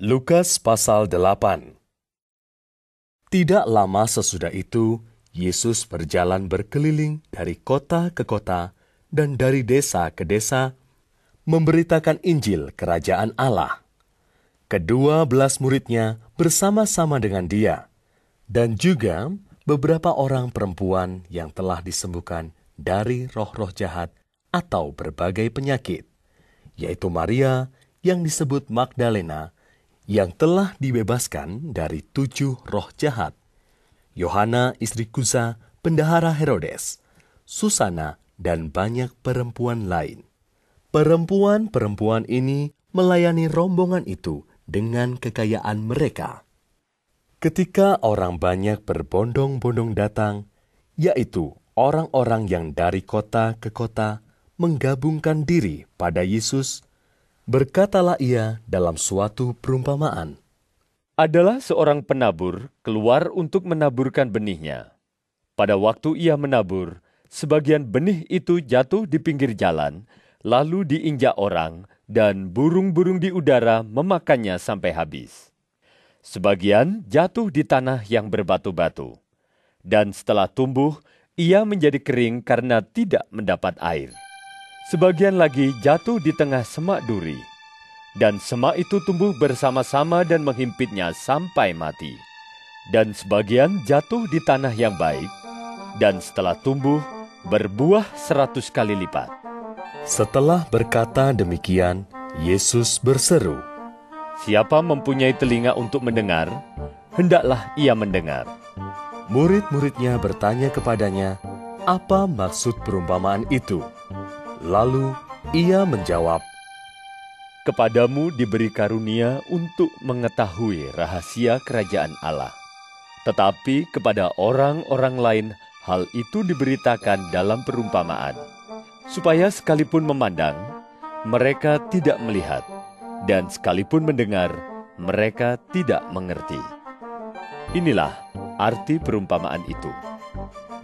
Lukas pasal 8 Tidak lama sesudah itu, Yesus berjalan berkeliling dari kota ke kota dan dari desa ke desa, memberitakan Injil Kerajaan Allah. Kedua belas muridnya bersama-sama dengan dia, dan juga beberapa orang perempuan yang telah disembuhkan dari roh-roh jahat atau berbagai penyakit, yaitu Maria yang disebut Magdalena, yang telah dibebaskan dari tujuh roh jahat. Yohana istri Kusa, pendahara Herodes, Susana, dan banyak perempuan lain. Perempuan-perempuan ini melayani rombongan itu dengan kekayaan mereka. Ketika orang banyak berbondong-bondong datang, yaitu orang-orang yang dari kota ke kota menggabungkan diri pada Yesus, berkatalah ia dalam suatu perumpamaan. Adalah seorang penabur keluar untuk menaburkan benihnya. Pada waktu ia menabur, sebagian benih itu jatuh di pinggir jalan, lalu diinjak orang, dan burung-burung di udara memakannya sampai habis. Sebagian jatuh di tanah yang berbatu-batu, dan setelah tumbuh, ia menjadi kering karena tidak mendapat air. Sebagian lagi jatuh di tengah semak duri, dan semak itu tumbuh bersama-sama dan menghimpitnya sampai mati. Dan sebagian jatuh di tanah yang baik, dan setelah tumbuh, berbuah seratus kali lipat. Setelah berkata demikian, Yesus berseru, Siapa mempunyai telinga untuk mendengar, hendaklah ia mendengar. Murid-muridnya bertanya kepadanya, apa maksud perumpamaan itu? Lalu ia menjawab, Kepadamu diberi karunia untuk mengetahui rahasia kerajaan Allah. Tetapi kepada orang-orang lain hal itu diberitakan dalam perumpamaan, supaya sekalipun memandang, mereka tidak melihat, dan sekalipun mendengar, mereka tidak mengerti. Inilah arti perumpamaan itu.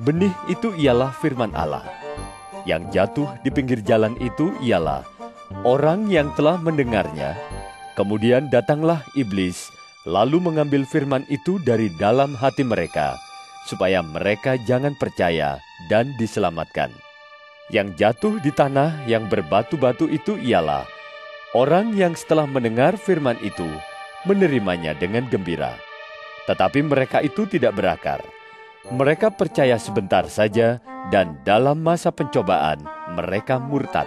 Benih itu ialah firman Allah yang jatuh di pinggir jalan itu ialah orang yang telah mendengarnya. Kemudian datanglah iblis, lalu mengambil firman itu dari dalam hati mereka, supaya mereka jangan percaya dan diselamatkan. Yang jatuh di tanah yang berbatu-batu itu ialah orang yang setelah mendengar firman itu menerimanya dengan gembira. Tetapi mereka itu tidak berakar. Mereka percaya sebentar saja dan dalam masa pencobaan mereka murtad.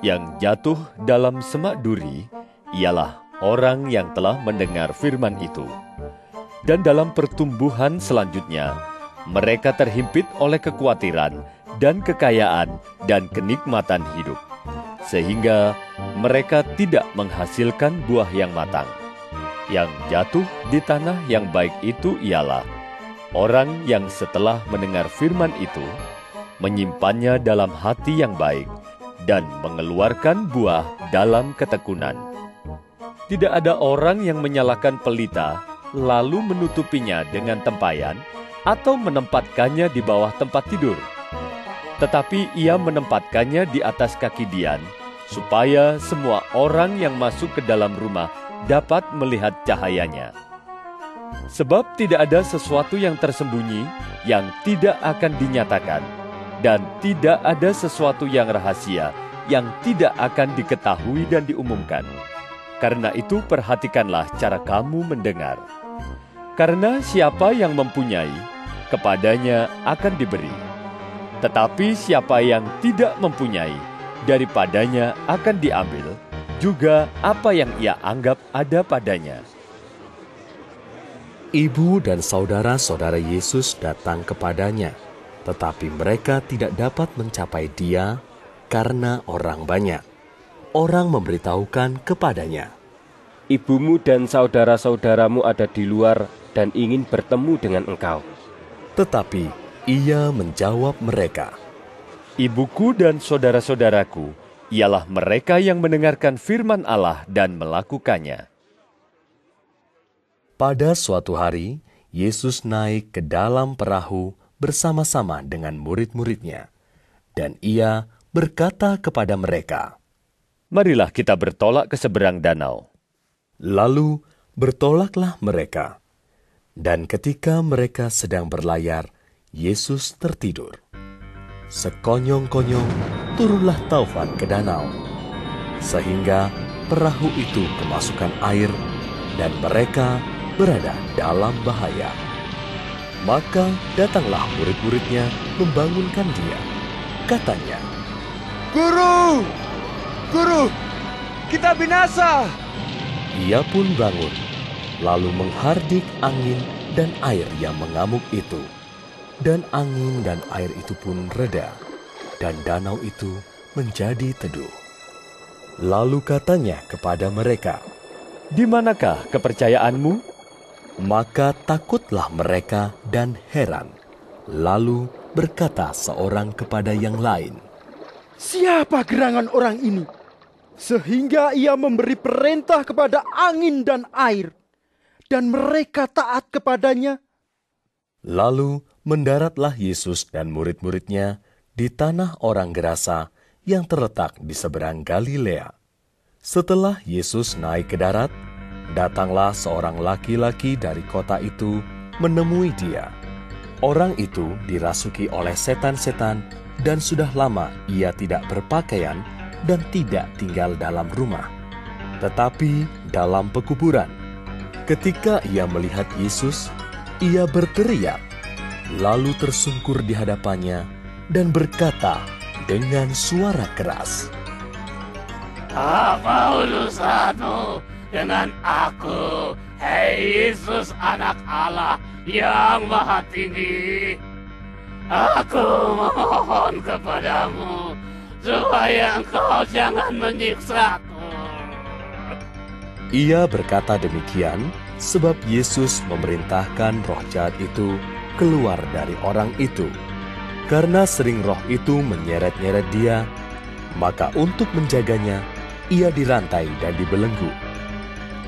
Yang jatuh dalam semak duri ialah orang yang telah mendengar firman itu. Dan dalam pertumbuhan selanjutnya, mereka terhimpit oleh kekhawatiran dan kekayaan dan kenikmatan hidup, sehingga mereka tidak menghasilkan buah yang matang. Yang jatuh di tanah yang baik itu ialah Orang yang setelah mendengar firman itu menyimpannya dalam hati yang baik dan mengeluarkan buah dalam ketekunan. Tidak ada orang yang menyalakan pelita lalu menutupinya dengan tempayan atau menempatkannya di bawah tempat tidur. Tetapi ia menempatkannya di atas kaki Dian supaya semua orang yang masuk ke dalam rumah dapat melihat cahayanya. Sebab tidak ada sesuatu yang tersembunyi yang tidak akan dinyatakan, dan tidak ada sesuatu yang rahasia yang tidak akan diketahui dan diumumkan. Karena itu, perhatikanlah cara kamu mendengar, karena siapa yang mempunyai, kepadanya akan diberi, tetapi siapa yang tidak mempunyai, daripadanya akan diambil juga apa yang ia anggap ada padanya. Ibu dan saudara-saudara Yesus datang kepadanya, tetapi mereka tidak dapat mencapai Dia karena orang banyak. Orang memberitahukan kepadanya, "Ibumu dan saudara-saudaramu ada di luar dan ingin bertemu dengan engkau." Tetapi ia menjawab mereka, "Ibuku dan saudara-saudaraku ialah mereka yang mendengarkan firman Allah dan melakukannya." Pada suatu hari, Yesus naik ke dalam perahu bersama-sama dengan murid-muridnya, dan ia berkata kepada mereka, Marilah kita bertolak ke seberang danau. Lalu bertolaklah mereka, dan ketika mereka sedang berlayar, Yesus tertidur. Sekonyong-konyong turunlah taufan ke danau, sehingga perahu itu kemasukan air, dan mereka berada dalam bahaya. Maka datanglah murid-muridnya membangunkan dia. Katanya, Guru! Guru! Kita binasa! Ia pun bangun, lalu menghardik angin dan air yang mengamuk itu. Dan angin dan air itu pun reda, dan danau itu menjadi teduh. Lalu katanya kepada mereka, Di manakah kepercayaanmu? Maka takutlah mereka dan heran. Lalu berkata seorang kepada yang lain, Siapa gerangan orang ini? Sehingga ia memberi perintah kepada angin dan air. Dan mereka taat kepadanya. Lalu mendaratlah Yesus dan murid-muridnya di tanah orang Gerasa yang terletak di seberang Galilea. Setelah Yesus naik ke darat, datanglah seorang laki-laki dari kota itu menemui dia. Orang itu dirasuki oleh setan-setan dan sudah lama ia tidak berpakaian dan tidak tinggal dalam rumah, tetapi dalam pekuburan. Ketika ia melihat Yesus, ia berteriak, lalu tersungkur di hadapannya dan berkata dengan suara keras, Apa urusanmu dengan aku, hei Yesus anak Allah yang maha tinggi? Aku mohon kepadamu supaya engkau jangan menyiksaku. Ia berkata demikian sebab Yesus memerintahkan roh jahat itu keluar dari orang itu. Karena sering roh itu menyeret-nyeret dia, maka untuk menjaganya, ia dirantai dan dibelenggu.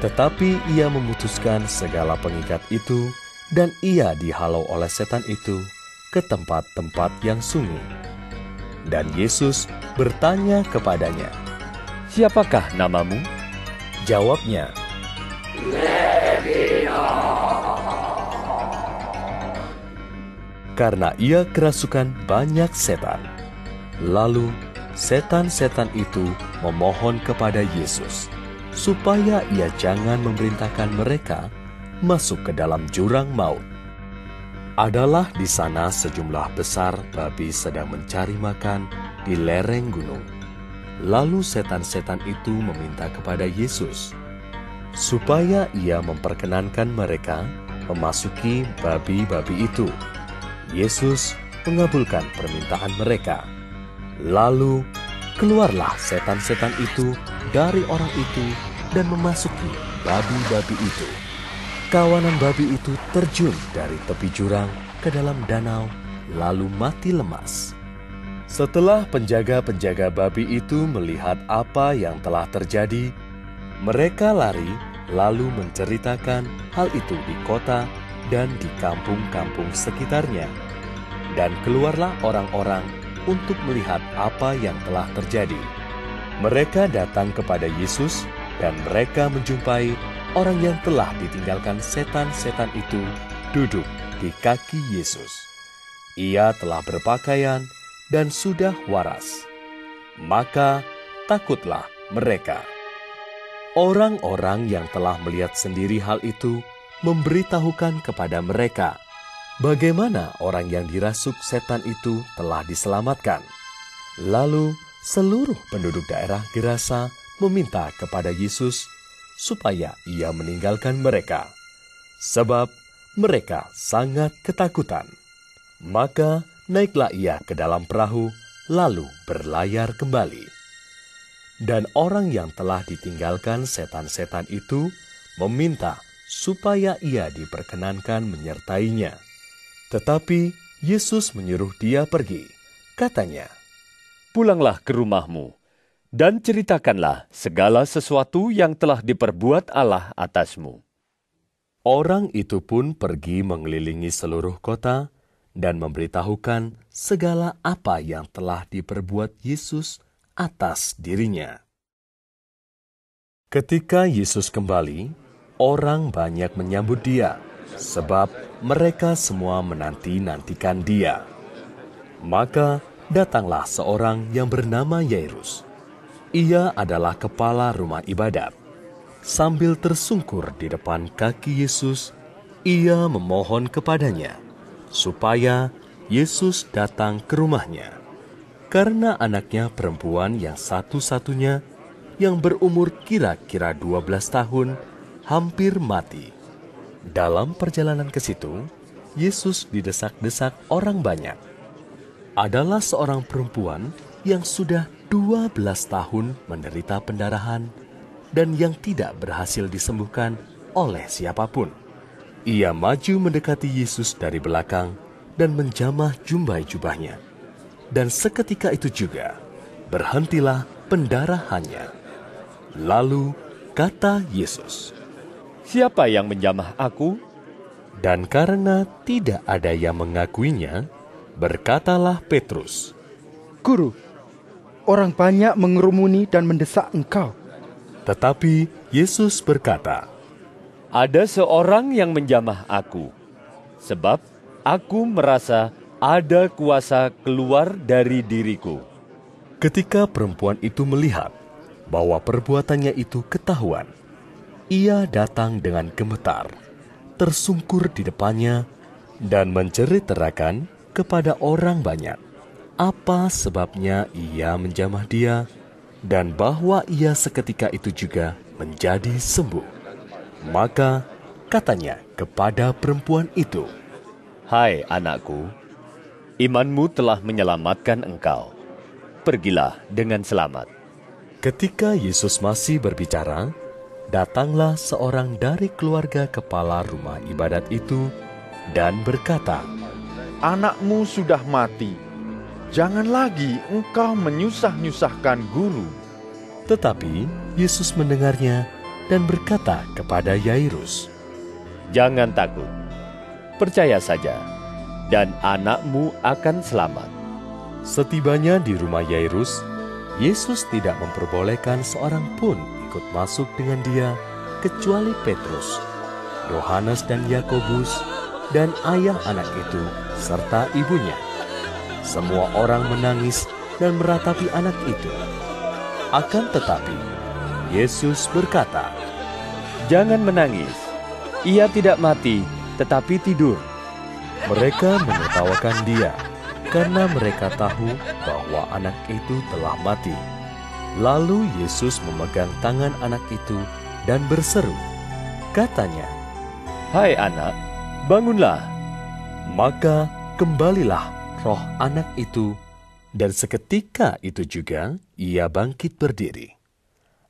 Tetapi ia memutuskan segala pengikat itu, dan ia dihalau oleh setan itu ke tempat-tempat yang sunyi. Dan Yesus bertanya kepadanya, Siapakah namamu? Jawabnya, karena ia kerasukan banyak setan. Lalu setan-setan itu memohon kepada Yesus supaya ia jangan memerintahkan mereka masuk ke dalam jurang maut. Adalah di sana sejumlah besar babi sedang mencari makan di lereng gunung. Lalu setan-setan itu meminta kepada Yesus supaya ia memperkenankan mereka memasuki babi-babi itu. Yesus mengabulkan permintaan mereka. Lalu keluarlah setan-setan itu dari orang itu dan memasuki babi-babi itu. Kawanan babi itu terjun dari tepi jurang ke dalam danau, lalu mati lemas. Setelah penjaga-penjaga babi itu melihat apa yang telah terjadi, mereka lari lalu menceritakan hal itu di kota dan di kampung-kampung sekitarnya. Dan keluarlah orang-orang untuk melihat apa yang telah terjadi. Mereka datang kepada Yesus dan mereka menjumpai orang yang telah ditinggalkan setan-setan itu duduk di kaki Yesus. Ia telah berpakaian dan sudah waras. Maka takutlah mereka. Orang-orang yang telah melihat sendiri hal itu memberitahukan kepada mereka bagaimana orang yang dirasuk setan itu telah diselamatkan. Lalu seluruh penduduk daerah Gerasa meminta kepada Yesus supaya ia meninggalkan mereka, sebab mereka sangat ketakutan. Maka naiklah ia ke dalam perahu, lalu berlayar kembali. Dan orang yang telah ditinggalkan setan-setan itu meminta supaya ia diperkenankan menyertainya. Tetapi Yesus menyuruh dia pergi. Katanya, Pulanglah ke rumahmu, dan ceritakanlah segala sesuatu yang telah diperbuat Allah atasmu. Orang itu pun pergi mengelilingi seluruh kota dan memberitahukan segala apa yang telah diperbuat Yesus atas dirinya. Ketika Yesus kembali, orang banyak menyambut dia, sebab mereka semua menanti-nantikan dia. Maka datanglah seorang yang bernama Yairus. Ia adalah kepala rumah ibadat. Sambil tersungkur di depan kaki Yesus, ia memohon kepadanya supaya Yesus datang ke rumahnya. Karena anaknya perempuan yang satu-satunya yang berumur kira-kira 12 tahun hampir mati. Dalam perjalanan ke situ, Yesus didesak-desak orang banyak. Adalah seorang perempuan yang sudah 12 tahun menderita pendarahan dan yang tidak berhasil disembuhkan oleh siapa pun. Ia maju mendekati Yesus dari belakang dan menjamah jumbai jubahnya. Dan seketika itu juga berhentilah pendarahannya. Lalu kata Yesus, Siapa yang menjamah aku? Dan karena tidak ada yang mengakuinya, berkatalah Petrus, Guru, orang banyak mengerumuni dan mendesak engkau. Tetapi Yesus berkata, Ada seorang yang menjamah aku, sebab aku merasa ada kuasa keluar dari diriku. Ketika perempuan itu melihat bahwa perbuatannya itu ketahuan, ia datang dengan gemetar, tersungkur di depannya, dan menceritakan kepada orang banyak apa sebabnya ia menjamah dia, dan bahwa ia seketika itu juga menjadi sembuh. Maka katanya kepada perempuan itu, Hai anakku, imanmu telah menyelamatkan engkau. Pergilah dengan selamat. Ketika Yesus masih berbicara, datanglah seorang dari keluarga kepala rumah ibadat itu dan berkata, Anakmu sudah mati. Jangan lagi engkau menyusah-nyusahkan guru. Tetapi Yesus mendengarnya dan berkata kepada Yairus, Jangan takut, percaya saja, dan anakmu akan selamat. Setibanya di rumah Yairus, Yesus tidak memperbolehkan seorang pun ikut masuk dengan dia kecuali Petrus, Yohanes dan Yakobus, dan ayah anak itu serta ibunya. Semua orang menangis dan meratapi anak itu. Akan tetapi, Yesus berkata, Jangan menangis, ia tidak mati, tetapi tidur. Mereka menertawakan dia karena mereka tahu bahwa anak itu telah mati. Lalu Yesus memegang tangan anak itu dan berseru. Katanya, Hai anak, bangunlah. maka kembalilah roh anak itu, dan seketika itu juga ia bangkit berdiri.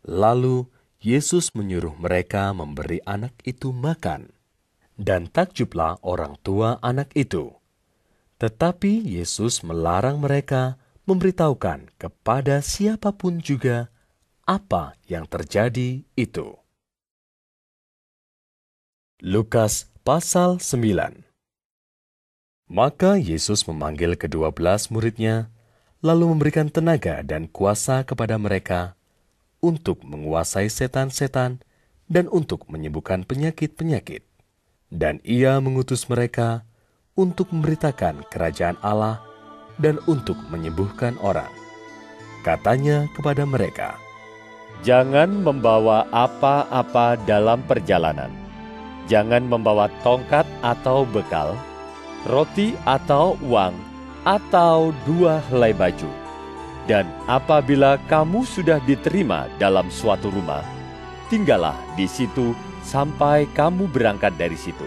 Lalu Yesus menyuruh mereka memberi anak itu makan. Dan takjublah orang tua anak itu. Tetapi Yesus melarang mereka memberitahukan kepada siapa pun juga apa yang terjadi itu. Lukas pasal 9 Maka Yesus memanggil kedua belas muridnya, lalu memberikan tenaga dan kuasa kepada mereka untuk menguasai setan-setan dan untuk menyembuhkan penyakit-penyakit. Dan ia mengutus mereka untuk memberitakan kerajaan Allah dan untuk menyembuhkan orang. Katanya kepada mereka, Jangan membawa apa-apa dalam perjalanan. Jangan membawa tongkat atau bekal, roti atau uang, atau dua helai baju. Dan apabila kamu sudah diterima dalam suatu rumah, tinggallah di situ sampai kamu berangkat dari situ.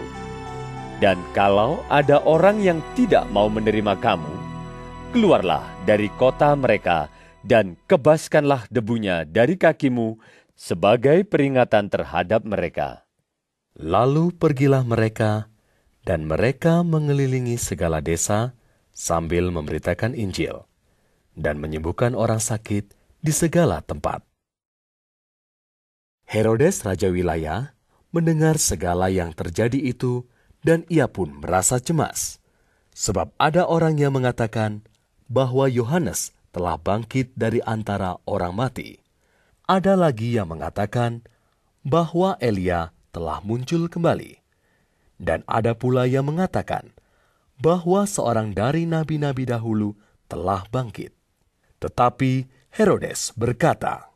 Dan kalau ada orang yang tidak mau menerima kamu, keluarlah dari kota mereka dan kebaskanlah debunya dari kakimu sebagai peringatan terhadap mereka. Lalu pergilah mereka, dan mereka mengelilingi segala desa sambil memberitakan Injil dan menyembuhkan orang sakit di segala tempat. Herodes raja wilayah mendengar segala yang terjadi itu dan ia pun merasa cemas. Sebab ada orang yang mengatakan bahwa Yohanes telah bangkit dari antara orang mati. Ada lagi yang mengatakan bahwa Elia telah muncul kembali. Dan ada pula yang mengatakan bahwa seorang dari nabi-nabi dahulu telah bangkit. Tetapi Herodes berkata,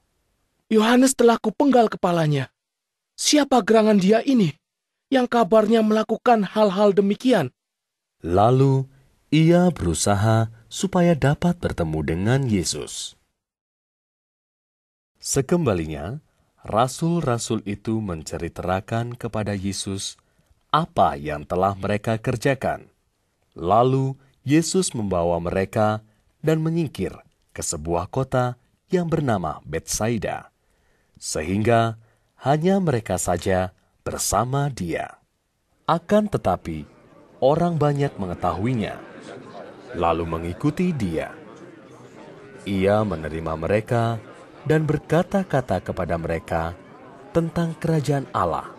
Yohanes telah kupenggal kepalanya. Siapa gerangan dia ini yang kabarnya melakukan hal-hal demikian? Lalu ia berusaha supaya dapat bertemu dengan Yesus. Sekembalinya, rasul-rasul itu menceritakan kepada Yesus apa yang telah mereka kerjakan. Lalu Yesus membawa mereka dan menyingkir ke sebuah kota yang bernama Betsaida, sehingga hanya mereka saja bersama Dia. Akan tetapi, orang banyak mengetahuinya, lalu mengikuti Dia. Ia menerima mereka dan berkata-kata kepada mereka tentang kerajaan Allah,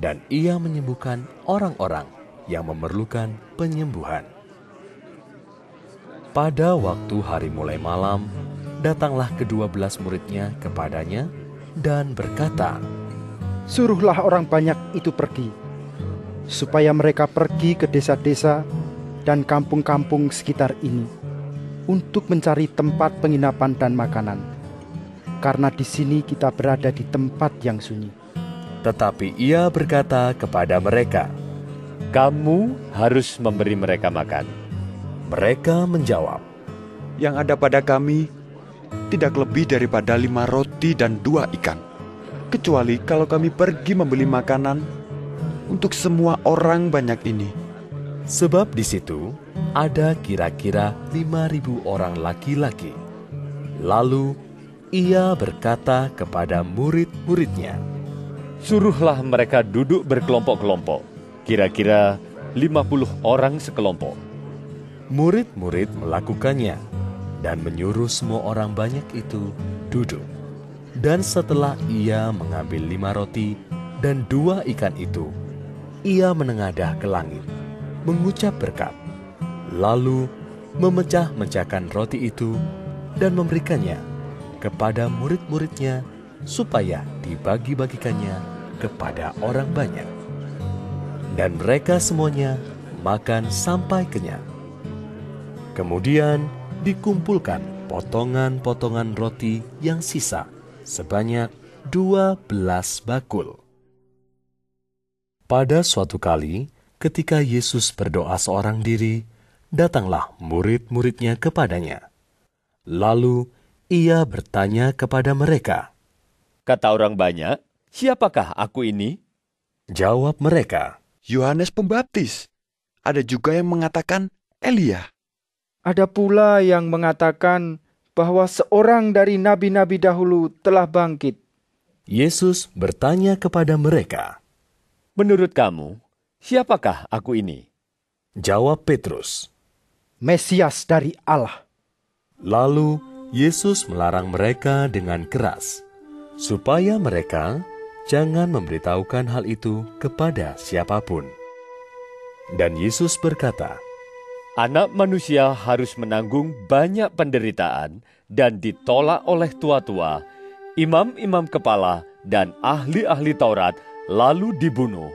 dan ia menyembuhkan orang-orang yang memerlukan penyembuhan. Pada waktu hari mulai malam, datanglah kedua belas muridnya kepadanya dan berkata, Suruhlah orang banyak itu pergi, supaya mereka pergi ke desa-desa dan kampung-kampung sekitar ini untuk mencari tempat penginapan dan makanan karena di sini kita berada di tempat yang sunyi. Tetapi ia berkata kepada mereka, Kamu harus memberi mereka makan. Mereka menjawab, Yang ada pada kami tidak lebih daripada lima roti dan dua ikan. Kecuali kalau kami pergi membeli makanan untuk semua orang banyak ini. Sebab di situ ada kira-kira lima ribu orang laki-laki. Lalu ia berkata kepada murid-muridnya, Suruhlah mereka duduk berkelompok-kelompok, kira-kira 50 orang sekelompok. Murid-murid melakukannya dan menyuruh semua orang banyak itu duduk. Dan setelah ia mengambil lima roti dan dua ikan itu, ia menengadah ke langit, mengucap berkat, lalu memecah-mecahkan roti itu dan memberikannya kepada murid-muridnya supaya dibagi-bagikannya kepada orang banyak. Dan mereka semuanya makan sampai kenyang. Kemudian dikumpulkan potongan-potongan roti yang sisa sebanyak dua belas bakul. Pada suatu kali, ketika Yesus berdoa seorang diri, datanglah murid-muridnya kepadanya. Lalu ia bertanya kepada mereka. Kata orang banyak, siapakah aku ini? Jawab mereka, Yohanes Pembaptis. Ada juga yang mengatakan Elia. Ada pula yang mengatakan bahwa seorang dari nabi-nabi dahulu telah bangkit. Yesus bertanya kepada mereka. Menurut kamu, siapakah aku ini? Jawab Petrus. Mesias dari Allah. Lalu Yesus melarang mereka dengan keras, supaya mereka jangan memberitahukan hal itu kepada siapa pun. Dan Yesus berkata, Anak manusia harus menanggung banyak penderitaan dan ditolak oleh tua-tua, imam-imam kepala, dan ahli-ahli Taurat, lalu dibunuh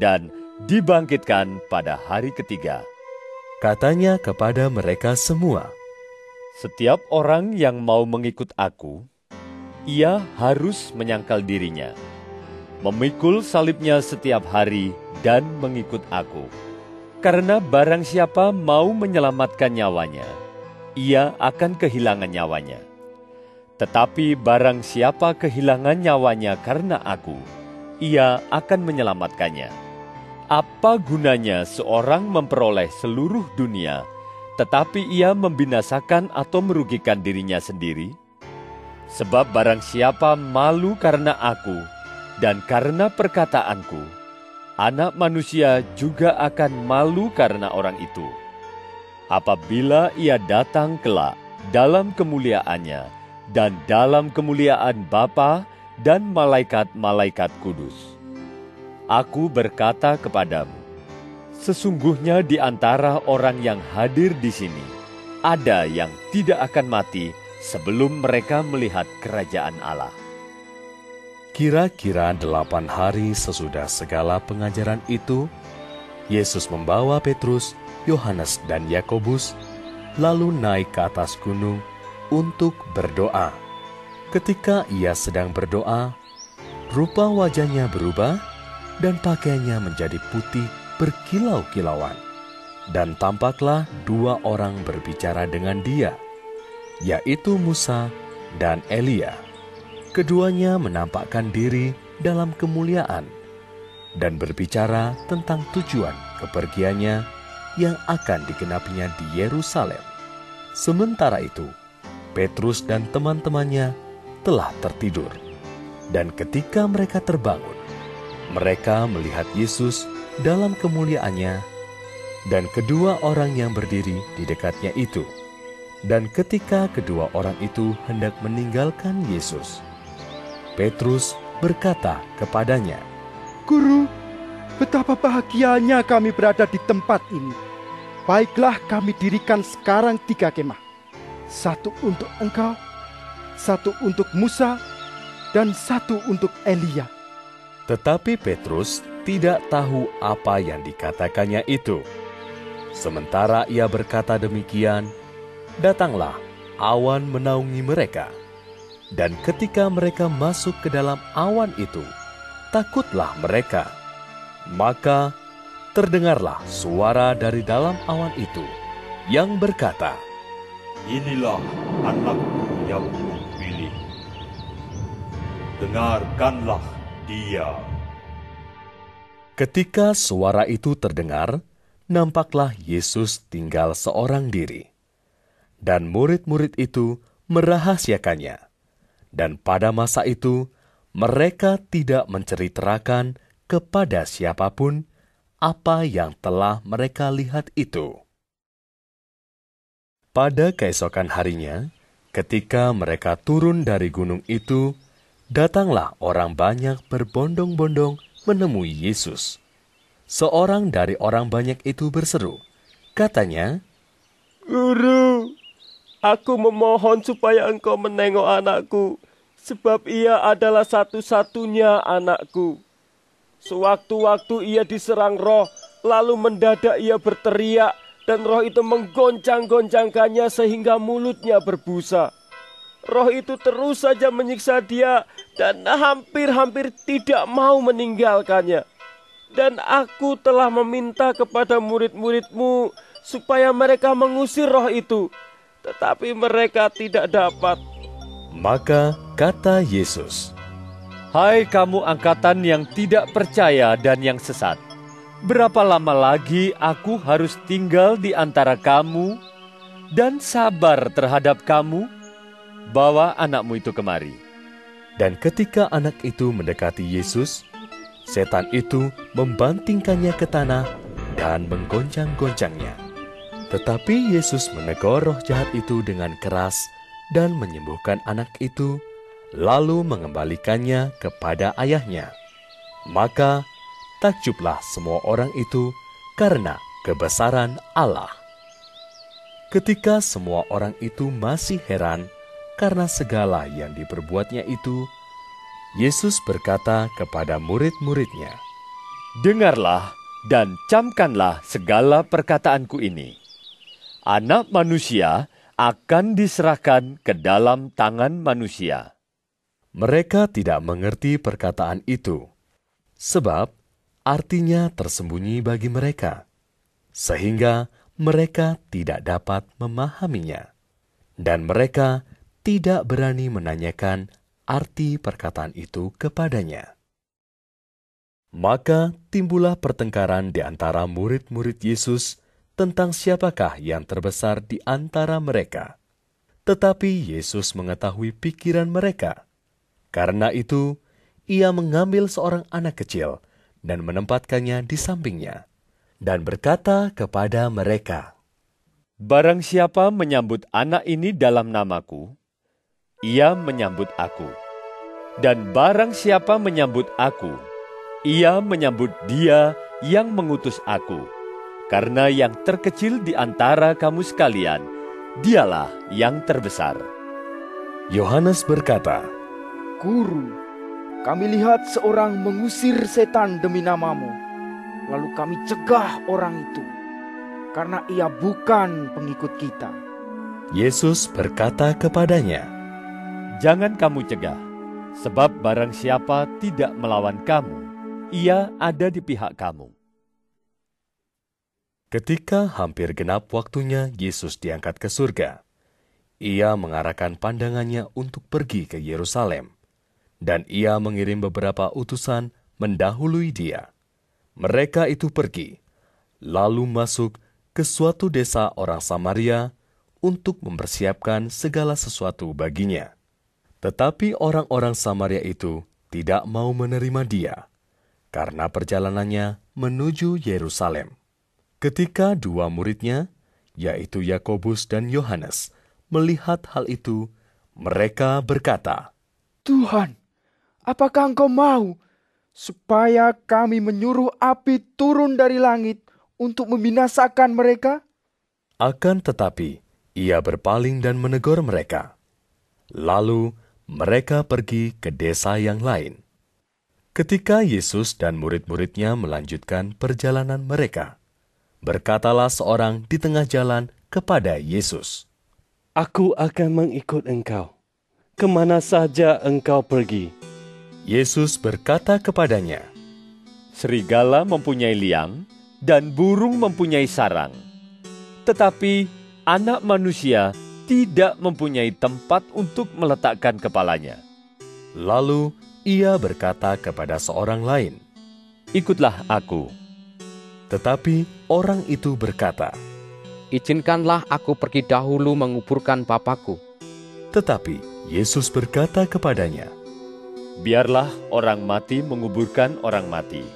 dan dibangkitkan pada hari ketiga. katanya kepada mereka semua, Setiap orang yang mau mengikut aku, ia harus menyangkal dirinya, memikul salibnya setiap hari, dan mengikut aku. Karena barang siapa mau menyelamatkan nyawanya, ia akan kehilangan nyawanya. Tetapi barang siapa kehilangan nyawanya karena aku, ia akan menyelamatkannya. Apa gunanya seorang memperoleh seluruh dunia, tetapi ia membinasakan atau merugikan dirinya sendiri? Sebab barang siapa malu karena aku dan karena perkataanku, anak manusia juga akan malu karena orang itu. Apabila ia datang kelak dalam kemuliaannya dan dalam kemuliaan Bapa dan malaikat-malaikat kudus. Aku berkata kepadamu, sesungguhnya di antara orang yang hadir di sini, ada yang tidak akan mati sebelum mereka melihat kerajaan Allah. Kira-kira delapan hari sesudah segala pengajaran itu, Yesus membawa Petrus, Yohanes, dan Yakobus, lalu naik ke atas gunung untuk berdoa. Ketika ia sedang berdoa, rupa wajahnya berubah dan pakaiannya menjadi putih berkilau-kilauan. Dan tampaklah dua orang berbicara dengan dia, yaitu Musa dan Elia. Keduanya menampakkan diri dalam kemuliaan dan berbicara tentang tujuan kepergiannya yang akan digenapinya di Yerusalem. Sementara itu, Petrus dan teman-temannya telah tertidur. Dan ketika mereka terbangun, mereka melihat Yesus dalam kemuliaannya dan kedua orang yang berdiri di dekatnya itu. Dan ketika kedua orang itu hendak meninggalkan Yesus, Petrus berkata kepadanya, Guru, betapa bahagianya kami berada di tempat ini. Baiklah kami dirikan sekarang tiga kemah. Satu untuk engkau, satu untuk Musa, dan satu untuk Elia. Tetapi Petrus tidak tahu apa yang dikatakannya itu. Sementara ia berkata demikian, datanglah awan menaungi mereka. Dan ketika mereka masuk ke dalam awan itu, takutlah mereka. Maka terdengarlah suara dari dalam awan itu yang berkata, Inilah anakku yang kupilih. Dengarkanlah dia. Ketika suara itu terdengar, nampaklah Yesus tinggal seorang diri. Dan murid-murid itu merahasiakannya. Dan pada masa itu, mereka tidak menceritakan kepada siapa pun apa yang telah mereka lihat itu. Pada keesokan harinya, ketika mereka turun dari gunung itu, datanglah orang banyak berbondong-bondong menemui Yesus. Seorang dari orang banyak itu berseru, katanya, Guru, aku memohon supaya engkau menengok anakku, sebab ia adalah satu-satunya anakku. Sewaktu-waktu ia diserang roh, lalu mendadak ia berteriak, dan roh itu menggoncang-goncangkannya sehingga mulutnya berbusa. Roh itu terus saja menyiksa dia dan hampir-hampir tidak mau meninggalkannya. Dan aku telah meminta kepada murid-muridmu supaya mereka mengusir roh itu, tetapi mereka tidak dapat. Maka kata Yesus, Hai kamu angkatan yang tidak percaya dan yang sesat. Berapa lama lagi aku harus tinggal di antara kamu dan sabar terhadap kamu? Bawa anakmu itu kemari. Dan ketika anak itu mendekati Yesus, setan itu membantingkannya ke tanah dan menggoncang-goncangnya. Tetapi Yesus menegur roh jahat itu dengan keras dan menyembuhkan anak itu, lalu mengembalikannya kepada ayahnya. Maka takjublah semua orang itu karena kebesaran Allah. Ketika semua orang itu masih heran karena segala yang diperbuatnya itu, Yesus berkata kepada murid-muridnya, Dengarlah dan camkanlah segala perkataanku ini. Anak manusia akan diserahkan ke dalam tangan manusia. Mereka tidak mengerti perkataan itu, sebab artinya tersembunyi bagi mereka, sehingga mereka tidak dapat memahaminya, dan mereka tidak berani menanyakan arti perkataan itu kepadanya. Maka timbullah pertengkaran di antara murid-murid Yesus tentang siapakah yang terbesar di antara mereka. Tetapi Yesus mengetahui pikiran mereka. Karena itu, ia mengambil seorang anak kecil dan menempatkannya di sampingnya, dan berkata kepada mereka, Barang siapa menyambut anak ini dalam namaku, ia menyambut aku. Dan barang siapa menyambut aku, ia menyambut dia yang mengutus aku. Karena yang terkecil di antara kamu sekalian, dialah yang terbesar. Yohanes berkata, Guru, Kami lihat seorang mengusir setan demi namamu. Lalu kami cegah orang itu, karena ia bukan pengikut kita. Yesus berkata kepadanya, Jangan kamu cegah, sebab barang siapa tidak melawan kamu, ia ada di pihak kamu. Ketika hampir genap waktunya Yesus diangkat ke surga, ia mengarahkan pandangannya untuk pergi ke Yerusalem, dan ia mengirim beberapa utusan mendahului dia. Mereka itu pergi, lalu masuk ke suatu desa orang Samaria untuk mempersiapkan segala sesuatu baginya. Tetapi orang-orang Samaria itu tidak mau menerima dia, karena perjalanannya menuju Yerusalem. Ketika dua muridnya, yaitu Yakobus dan Yohanes, melihat hal itu, mereka berkata, Tuhan, apakah engkau mau supaya kami menyuruh api turun dari langit untuk membinasakan mereka? Akan tetapi, ia berpaling dan menegur mereka. Lalu mereka pergi ke desa yang lain. Ketika Yesus dan murid-muridnya melanjutkan perjalanan mereka, berkatalah seorang di tengah jalan kepada Yesus, Aku akan mengikut engkau, ke mana saja engkau pergi. Yesus berkata kepadanya, Serigala mempunyai liang dan burung mempunyai sarang. Tetapi anak manusia tidak mempunyai tempat untuk meletakkan kepalanya. Lalu ia berkata kepada seorang lain, Ikutlah aku. Tetapi orang itu berkata, Izinkanlah aku pergi dahulu menguburkan papaku. Tetapi Yesus berkata kepadanya, Biarlah orang mati menguburkan orang mati.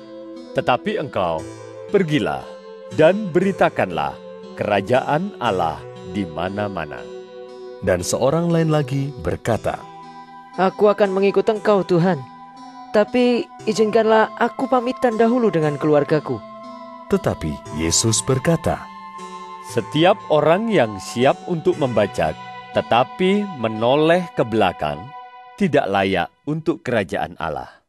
Tetapi engkau, pergilah dan beritakanlah kerajaan Allah di mana-mana. Dan seorang lain lagi berkata, Aku akan mengikut engkau Tuhan, tapi izinkanlah aku pamitan dahulu dengan keluargaku. Tetapi Yesus berkata, Setiap orang yang siap untuk membajak, tetapi menoleh ke belakang, tidak layak untuk kerajaan Allah.